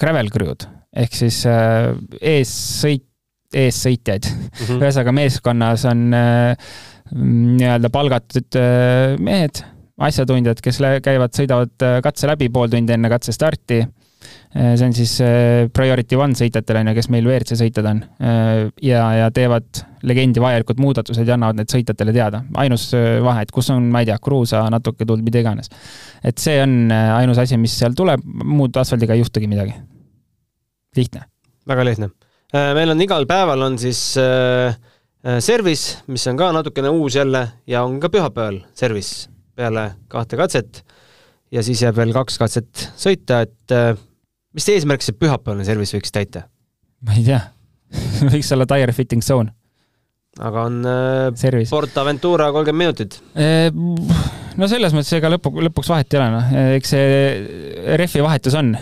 gravel crew'd ehk siis äh, eessõit, eessõitjaid. Mm -hmm.. ühesõnaga meeskonnas on äh, nii-öelda palgatud mehed, asjatundjad, kes käivad, sõidavad katse läbi pool tundi enne katse starti. Äh, see on siis äh, Priority One sõitjatel, on ju, kes meil WRC sõitjad on. Äh, ja, ja teevad legendi vajalikud muudatused ja annavad need sõitjatele teada. ainus vahe, et kus on, ma ei tea, kruusa natuke tulnud, mida iganes. et see on ainus asi, mis seal tuleb, muud asfaldiga ei juhtugi midagi. lihtne. väga lihtne. meil on igal päeval on siis service, mis on ka natukene uus jälle ja on ka pühapäeval service peale kahte katset ja siis jääb veel kaks katset sõita, et mis eesmärk see pühapäevane service võiks täita? ma ei tea võiks olla tire fitting zone. aga on äh, Port Aventura kolmkümmend minutit e,? no selles mõttes ega lõpu, lõpuks vahet ei ole, noh, eks see rehvi vahetus on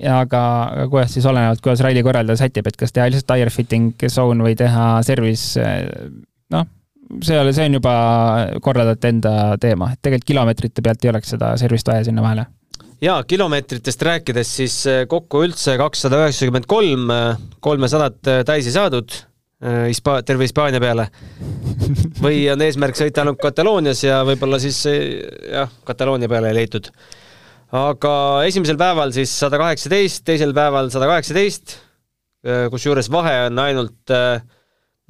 ja aga, aga kuidas siis olenevalt, kuidas ralli korraldaja sätib, et kas teha lihtsalt tire fitting zone või teha service, noh, see ole, see on juba korraldajate enda teema, et tegelikult kilomeetrite pealt ei oleks seda service'it vaja sinna vahele jaa, kilomeetritest rääkides, siis äh, kokku üldse kakssada üheksakümmend kolm, äh, kolmesadat äh, täis ei saadud Hispa-, terve Hispaania peale. või on eesmärk sõita ainult Kataloonias ja võib-olla siis jah, Kataloonia peale ei leitud. aga esimesel päeval siis sada kaheksateist, teisel päeval sada kaheksateist, kusjuures vahe on ainult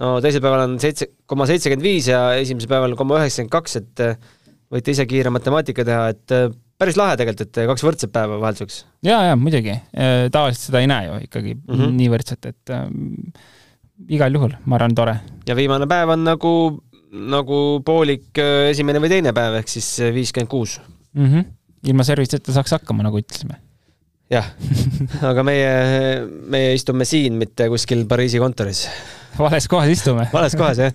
no teisel päeval on seitse koma seitsekümmend viis ja esimesel päeval koma üheksakümmend kaks, et võite ise kiire matemaatika teha, et päris lahe tegelikult, et kaks võrdset päeva vahelduseks. ja, ja muidugi, äh, tavaliselt seda ei näe ju ikkagi mm -hmm. nii võrdset, et äh, igal juhul, ma arvan, tore. ja viimane päev on nagu, nagu poolik äh, esimene või teine päev, ehk siis viiskümmend kuus. Mhm. ilma service'ita saaks hakkama, nagu ütlesime. jah aga meie, meie istume siin, mitte kuskil Pariisi kontoris vales kohas istume. vales kohas, jah.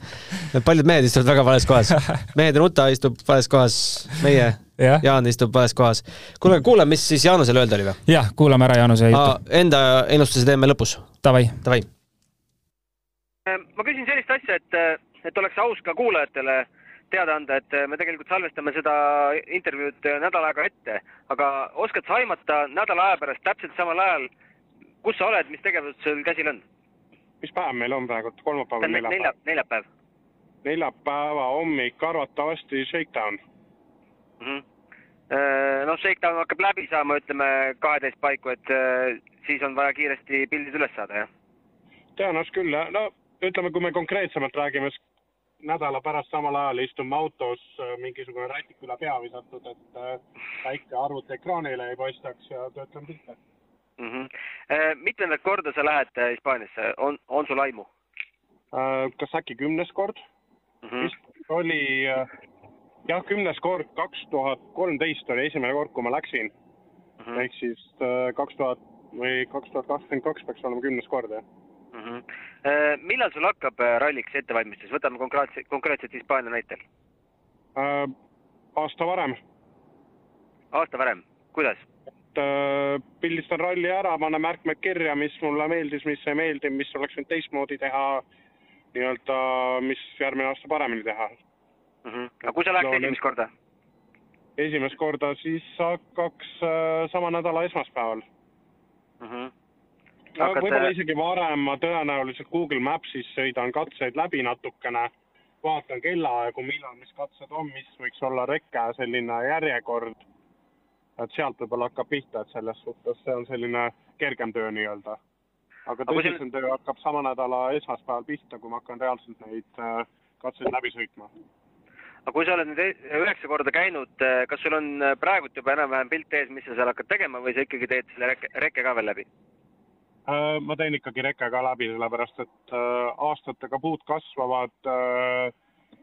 paljud mehed istuvad väga vales kohas. mehed Ruta istub vales kohas, meie ja. Jaan istub vales kohas. kuule, kuulame, mis siis Jaanusel öelda oli või? jah, kuulame ära Jaanuse jutu. Enda ennustuse teeme lõpus. Davai. Davai. Ma küsin sellist asja, et, et oleks aus ka kuulajatele teada anda, et äh, me tegelikult salvestame seda intervjuud nädal aega ette, aga oskad sa aimata nädala aja pärast täpselt samal ajal, kus sa oled, mis tegevus sul käsil on? mis päev meil on praegu, kolmapäev või neljapäev? neljapäev. neljapäeva hommik arvatavasti Shakedown mm. -hmm. noh, Shakedown hakkab läbi saama, ütleme kaheteist paiku, et äh, siis on vaja kiiresti pildid üles saada, jah? tõenäoliselt küll, jah. no ütleme, kui me konkreetsemalt räägime, siis nädala pärast samal ajal istume autos, äh, mingisugune rätik üle pea visatud, et päike arvutiekraanile ei paistaks ja töötame pilte mm. -hmm. mitmendat korda sa lähed Hispaaniasse, on, on sul aimu? kas äkki kümnes kord mm? -hmm. vist oli jah, kümnes kord, kaks tuhat kolmteist oli esimene kord, kui ma läksin mm. -hmm. ehk siis äh, kaks tuhat või kaks tuhat kakskümmend kaks peaks olema kümnes kord, jah. -hmm. millal sul hakkab äh, ralliks ettevalmistus, võtame konkreetselt, konkreetselt Hispaania näitel äh,? aasta varem. aasta varem, kuidas? et äh, pildistan ralli ära, panen märkmed kirja, mis mulle meeldis, mis ei meeldinud, mis oleks võinud teistmoodi teha, nii-öelda, mis järgmine aasta paremini teha mm. -hmm. aga kui sa läheks no, esimest korda? esimest korda siis hakkaks äh, sama nädala esmaspäeval mm. -hmm. No, võib-olla isegi varem, ma tõenäoliselt Google Maps'is sõidan katseid läbi natukene, vaatan kellaaegu, millal mis katsed on, mis võiks olla reke selline järjekord. et sealt võib-olla hakkab pihta, et selles suhtes see on selline kergem töö nii-öelda. aga tõsisem töö hakkab sama nädala esmaspäeval pihta, kui ma hakkan reaalselt neid äh, katseid läbi sõitma aga kui sa oled nüüd e-, üheksa korda käinud, äh, kas sul on äh, praegult juba enam-vähem pilt ees, mis sa seal hakkad tegema või sa ikkagi teed selle reke, reke ka veel läbi? Äh, ma teen ikkagi reke ka läbi, sellepärast et aastatega puud kasvavad,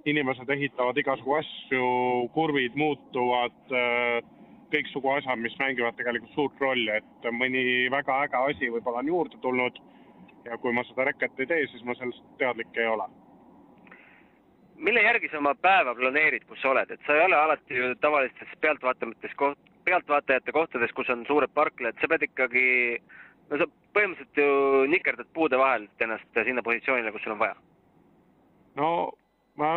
inimesed ehitavad igasugu asju, kurvid muutuvad, kõiksugu asjad, mis mängivad tegelikult suurt rolli, et mõni väga äge asi võib-olla on juurde tulnud ja kui ma seda reket ei tee, siis ma sellest teadlik ei ole. Mille järgi sa oma päeva planeerid, kus sa oled, et sa ei ole alati ju tavalistes pealtvaatamates koht-, pealtvaatajate kohtades, kus on suured parklad, sa pead ikkagi, no sa põhimõtteliselt ju nikerdad puude vahelt ennast sinna positsioonile, kus sul on vaja. no ma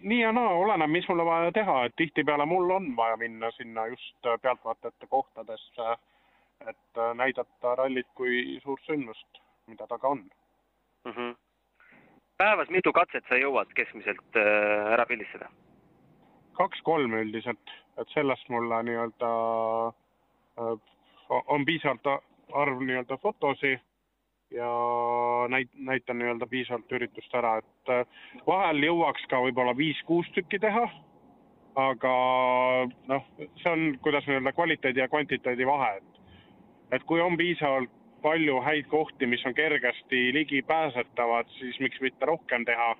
nii ja naa, oleneb, mis mul on vaja teha, et tihtipeale mul on vaja minna sinna just pealtvaatajate kohtadesse, et näidata rallit kui suurt sündmust, mida ta ka on mm. -hmm. päevas mitu katset sa jõuad keskmiselt äh, ära pildistada? kaks-kolm üldiselt, et sellest mulle nii-öelda äh, on piisavalt arv nii-öelda fotosi ja näit-, näitan nii-öelda piisavalt üritust ära, et äh, vahel jõuaks ka võib-olla viis-kuus tükki teha, aga noh, see on, kuidas nii-öelda kvaliteedi ja kvantiteedi vahe, et et kui on piisavalt palju häid kohti, mis on kergesti ligipääsetavad, siis miks mitte rohkem teha,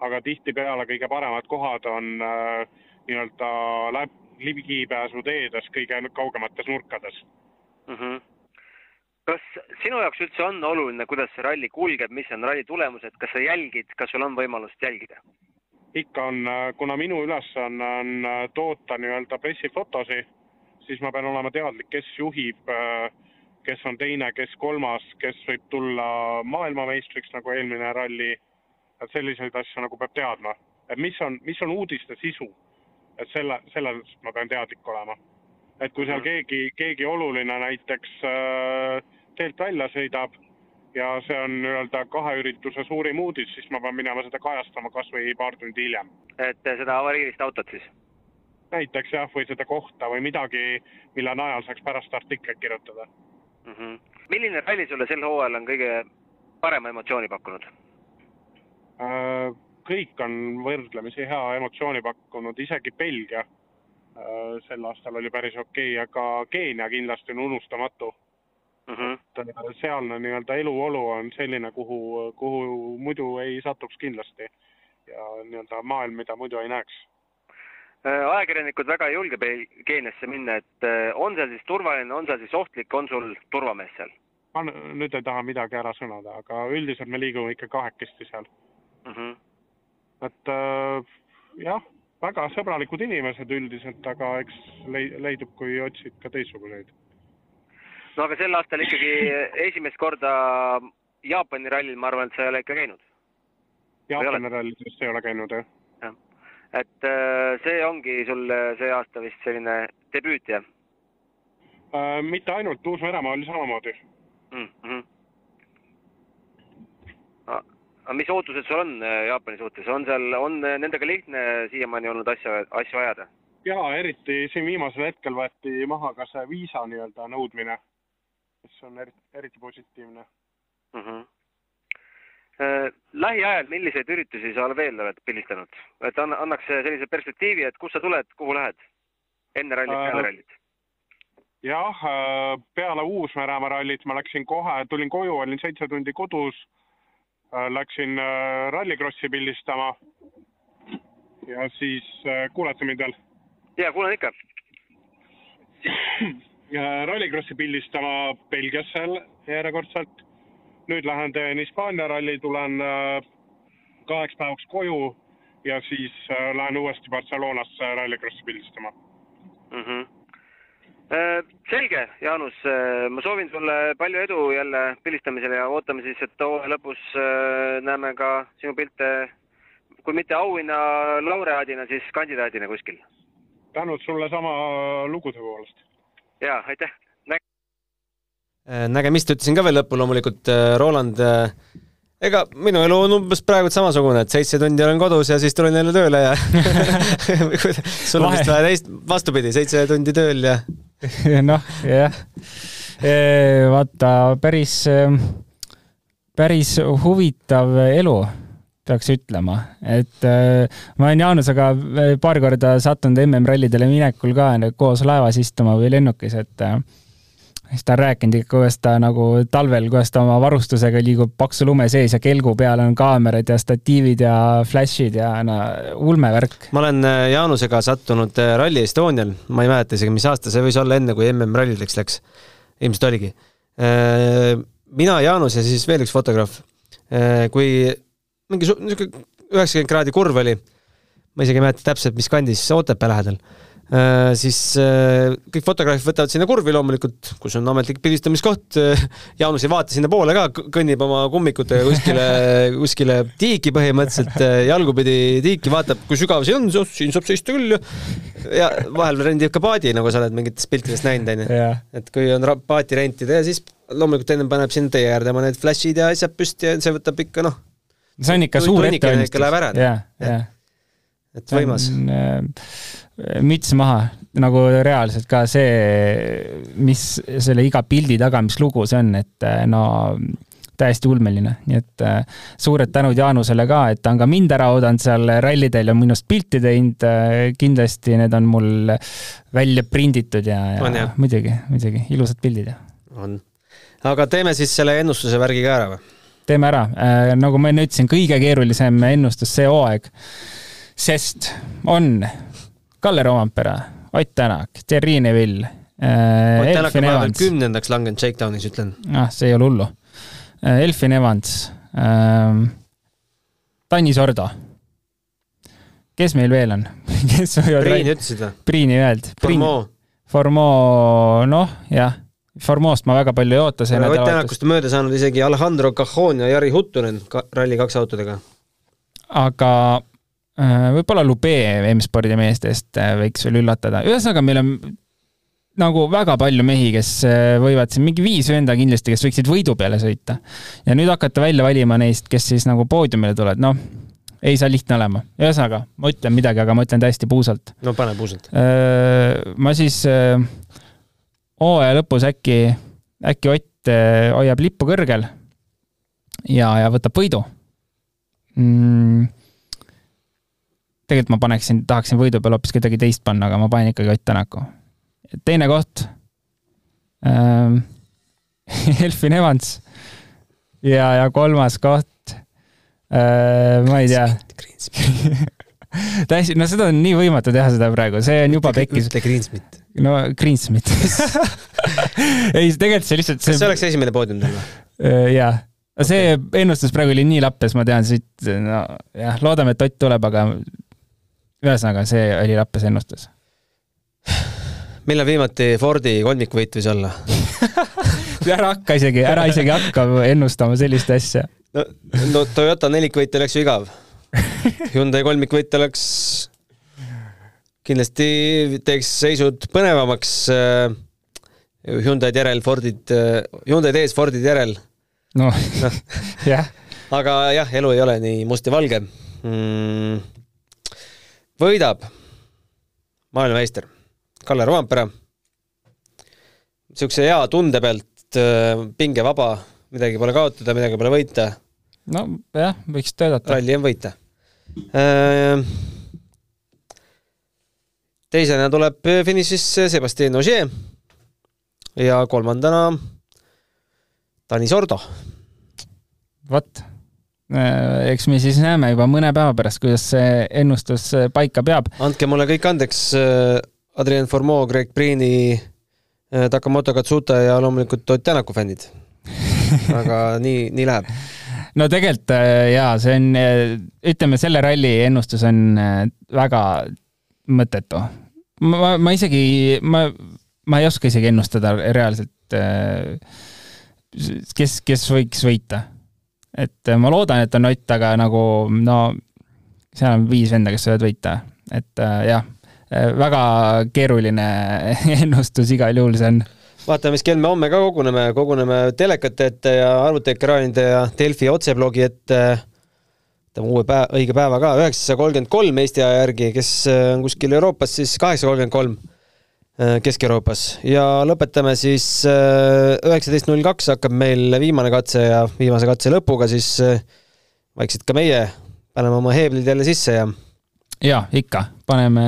aga tihtipeale kõige paremad kohad on äh, nii-öelda läb-, ligipääsuteedes kõige kaugemates nurkades mm. -hmm kas sinu jaoks üldse on oluline, kuidas see ralli kulgeb, mis on ralli tulemused, kas sa jälgid, kas sul on võimalust jälgida? ikka on, kuna minu ülesanne on, on toota nii-öelda pressifotosi, siis ma pean olema teadlik, kes juhib, kes on teine, kes kolmas, kes võib tulla maailmameistriks, nagu eelmine ralli. et selliseid asju nagu peab teadma, et mis on, mis on uudiste sisu. et selle, sellest ma pean teadlik olema et kui seal mhm. keegi, keegi oluline näiteks äh, teelt välja sõidab ja see on nii-öelda kahe ürituse suurim uudis, siis ma pean minema seda kajastama kas või paar tundi hiljem. et seda avariilist autot siis? näiteks jah, või seda kohta või midagi, mille najal saaks pärast artikleid kirjutada mm. -hmm. milline ralli sulle sel hooajal on kõige parema emotsiooni pakkunud äh,? kõik on võrdlemisi hea emotsiooni pakkunud, isegi Belgia Äh, sel aastal oli päris okei okay,, aga Keenia kindlasti on unustamatu -huh. et äh, sealne nii-öelda eluolu on selline, kuhu, kuhu muidu ei satuks kindlasti ja nii-öelda maailm, mida muidu ei näeks. Äh, ajakirjanikud väga ei julge Keeniasse minna, et on seal siis turvaline, on seal siis ohtlik, on sul turvamees seal? ma nüüd ei taha midagi ära sõnada, aga üldiselt me liigume ikka kahekesti seal. Mhm. -huh. et äh, jah väga sõbralikud inimesed üldiselt, aga eks leidub, kui otsid ka teistsuguseid. No aga sel aastal ikkagi esimest korda Jaapani rallil, ma arvan, et sa ei ole ikka käinud? Jaapani rallides ei ole käinud, jah. jah, et äh, see ongi sul see aasta vist selline debüüt, jah äh,? mitte ainult, Uus-Meremaa oli samamoodi mm. -hmm aga mis ootused sul on äh, Jaapani suhtes, on seal, on äh, nendega lihtne siiamaani olnud asja, asju ajada? jaa, eriti siin viimasel hetkel võeti maha ka see viisa nii-öelda nõudmine, mis on eriti, eriti positiivne mm. -hmm. Lähiajal, milliseid üritusi sa veel oled pildistanud, et anna, annaks sellise perspektiivi, et kust sa tuled, kuhu lähed? enne rallit äh,, peale rallit? jah, peale Uus-Meremaa rallit ma läksin kohe, tulin koju, olin seitse tundi kodus Äh, läksin äh, rallikrossi pildistama. ja siis äh, kuulete mind veel? jaa, kuulen ikka. rallikrossi pildistama Belgiasse järjekordselt. nüüd lähen teen Hispaania ralli, tulen kaheks päevaks koju ja siis lähen uuesti Barcelonasse rallikrossi pildistama mm. -hmm Äh, selge, Jaanus, äh, ma soovin sulle palju edu jälle pildistamisel ja ootame siis, et hooaja lõpus äh, näeme ka sinu pilte, kui mitte auhinna laureaadina, siis kandidaadina kuskil. tänud sulle sama lugude poolest. Jaa, aitäh Nä. nägemist ütlesin ka veel lõppu loomulikult, Roland ega minu elu on umbes praegu samasugune, et seitse tundi olen kodus ja siis tulen jälle tööle ja sul on vist vähe teist, vastupidi, seitse tundi tööl ja noh, jah. vaata, päris, päris huvitav elu peaks ütlema, et äh, ma olen Jaanusega paar korda sattunud MM-rallidele minekul ka koos laevas istuma või lennukis, et äh, siis ta on rääkinud, kuidas ta nagu talvel, kuidas ta oma varustusega liigub paksu lume sees ja kelgu peal on kaamerad ja statiivid ja flash'id ja no ulmevärk. ma olen äh, Jaanusega sattunud äh, Rally Estonial, ma ei mäleta isegi, mis aasta, see võis olla enne, kui MM-rallideks läks. ilmselt oligi. Äh, mina, Jaanus ja siis veel üks fotograaf. kui mingi niisugune üheksakümmend kraadi kurv oli ma isegi ei mäleta täpselt, mis kandis, Otepää lähedal Äh, siis äh, kõik fotograafid võtavad sinna kurvi loomulikult, kus on ametlik pildistamiskoht. Jaanus ei vaata sinnapoole ka, kõnnib oma kummikutega kuskile, kuskile tiiki põhimõtteliselt, äh, jalgupidi tiiki, vaatab, kui sügav see on, siin saab seista küll ju. ja vahel rendib ka paadi, nagu sa oled mingitest piltidest näinud, onju. et kui on paati rentida ja siis loomulikult ennem paneb sinna tee äärde oma need flash'id ja asjad püsti ja see võtab ikka noh. See on ikka suur ettevalmistus. Läheb ära. jah, jah et võimas. Äh, müts maha, nagu reaalselt ka see, mis selle iga pildi taga, mis lugu see on, et äh, no täiesti ulmeline, nii et äh, suured tänud Jaanusele ka, et ta on ka mind ära oodanud seal rallidel ja minust pilti teinud äh,. kindlasti need on mul välja prinditud ja, ja on, muidugi, muidugi ilusad pildid ja. on, aga teeme siis selle ennustuse värgi ka ära või? Teeme ära äh,, nagu ma enne ütlesin, kõige keerulisem ennustus see hooaeg sest on Kalle Rompera, Ott Tänak, Thierry Neville äh,. Ott Tänak on vahepeal kümnendaks langenud Shakedownis, ütlen. ah, see ei ole hullu äh,. Elfin Evans äh,, Tanis Ordo. kes meil veel on kes võivad Priini ütlesid või? Priini ei öelnud. Formeau. Formeau, noh, jah. Formost ma väga palju ei oota. Ott Tänakust on mööda saanud isegi Alejandro Cajon ja Jari Huttunen ka, Rally kaks autodega. aga Äh, võib-olla Lube M-spordi meestest äh, võiks veel üllatada, ühesõnaga meil on nagu väga palju mehi, kes äh, võivad siin mingi viis venda kindlasti, kes võiksid võidu peale sõita. ja nüüd hakata välja valima neist, kes siis nagu poodiumile tulevad, noh, ei saa lihtne olema. ühesõnaga, ma ütlen midagi, aga ma ütlen täiesti puusalt. no pane puusalt. ma siis hooaja lõpus äkki, äkki Ott hoiab lippu kõrgel ja, ja võtab võidu mm tegelikult ma paneksin, tahaksin võidu peale hoopis kedagi teist panna, aga ma panen ikkagi Ott Tänaku. teine koht ähm,. Elfin Evans. ja, ja kolmas koht äh,, ma ei tea. täiesti, no seda on nii võimatu teha seda praegu, see on juba pekkis. ütle Greensmit. No Greensmit ei, tegelikult see lihtsalt see.... kas see oleks esimene poodium teil või? Äh, jaa okay.. see ennustus praegu oli nii lappes, ma tean siit, no jah, loodame, et Ott tuleb, aga ühesõnaga, see oli lappes ennustus. millal viimati Fordi kolmikvõit võis olla ära hakka isegi, ära isegi hakka ennustama sellist asja. no, no Toyota nelikvõit oleks ju igav. Hyundai kolmikvõit oleks, kindlasti teeks seisud põnevamaks. Äh, Hyundai'd järel, Fordid, äh, Hyundai'd ees, Fordid järel. noh no. jah. aga jah, elu ei ole nii must ja valge mm võidab maailmameister Kalle Roampere. niisuguse hea tunde pealt, äh, pingevaba, midagi pole kaotada, midagi pole võita. nojah, võiks töötada. ralli on võita. Äh, teisena tuleb finišisse Sebastian Ogier ja kolmandana Tanis Ordo. vot Äh, eks me siis näeme juba mõne päeva pärast, kuidas see ennustus äh, paika peab. andke mulle kõik andeks, äh, Adrien Formeau, Greg Priini, Takamoto Katsuta ja loomulikult Ott Tänaku fännid. aga nii, nii läheb. no tegelikult jaa, see on, ütleme, selle ralli ennustus on väga mõttetu. ma, ma isegi, ma, ma ei oska isegi ennustada reaalselt, kes, kes võiks võita et äh, ma loodan, et on Ott, aga nagu no seal on viis venda, kes võivad võita, et äh, jah, äh, väga keeruline ennustus igal juhul see on vaatame, mis kell me homme ka koguneme, koguneme telekate ette ja arvutiekraanide ja Delfi otseblogi ette. Võtame uue päeva, õige päeva ka, üheksasada kolmkümmend kolm Eesti aja järgi, kes on kuskil Euroopas, siis kaheksasada kolmkümmend kolm Äh, Kesk-Euroopas ja lõpetame siis äh, üheksateist null kaks hakkab meil viimane katse ja viimase katse lõpuga siis äh, vaikselt ka meie paneme oma heeblid jälle sisse ja. ja ikka, paneme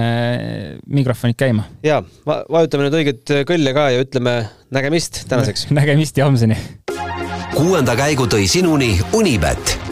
mikrofonid käima. ja va, vajutame nüüd õiget kõlle ka ja ütleme nägemist tänaseks nägemist ja homseni. kuuenda käigu tõi sinuni Unibet,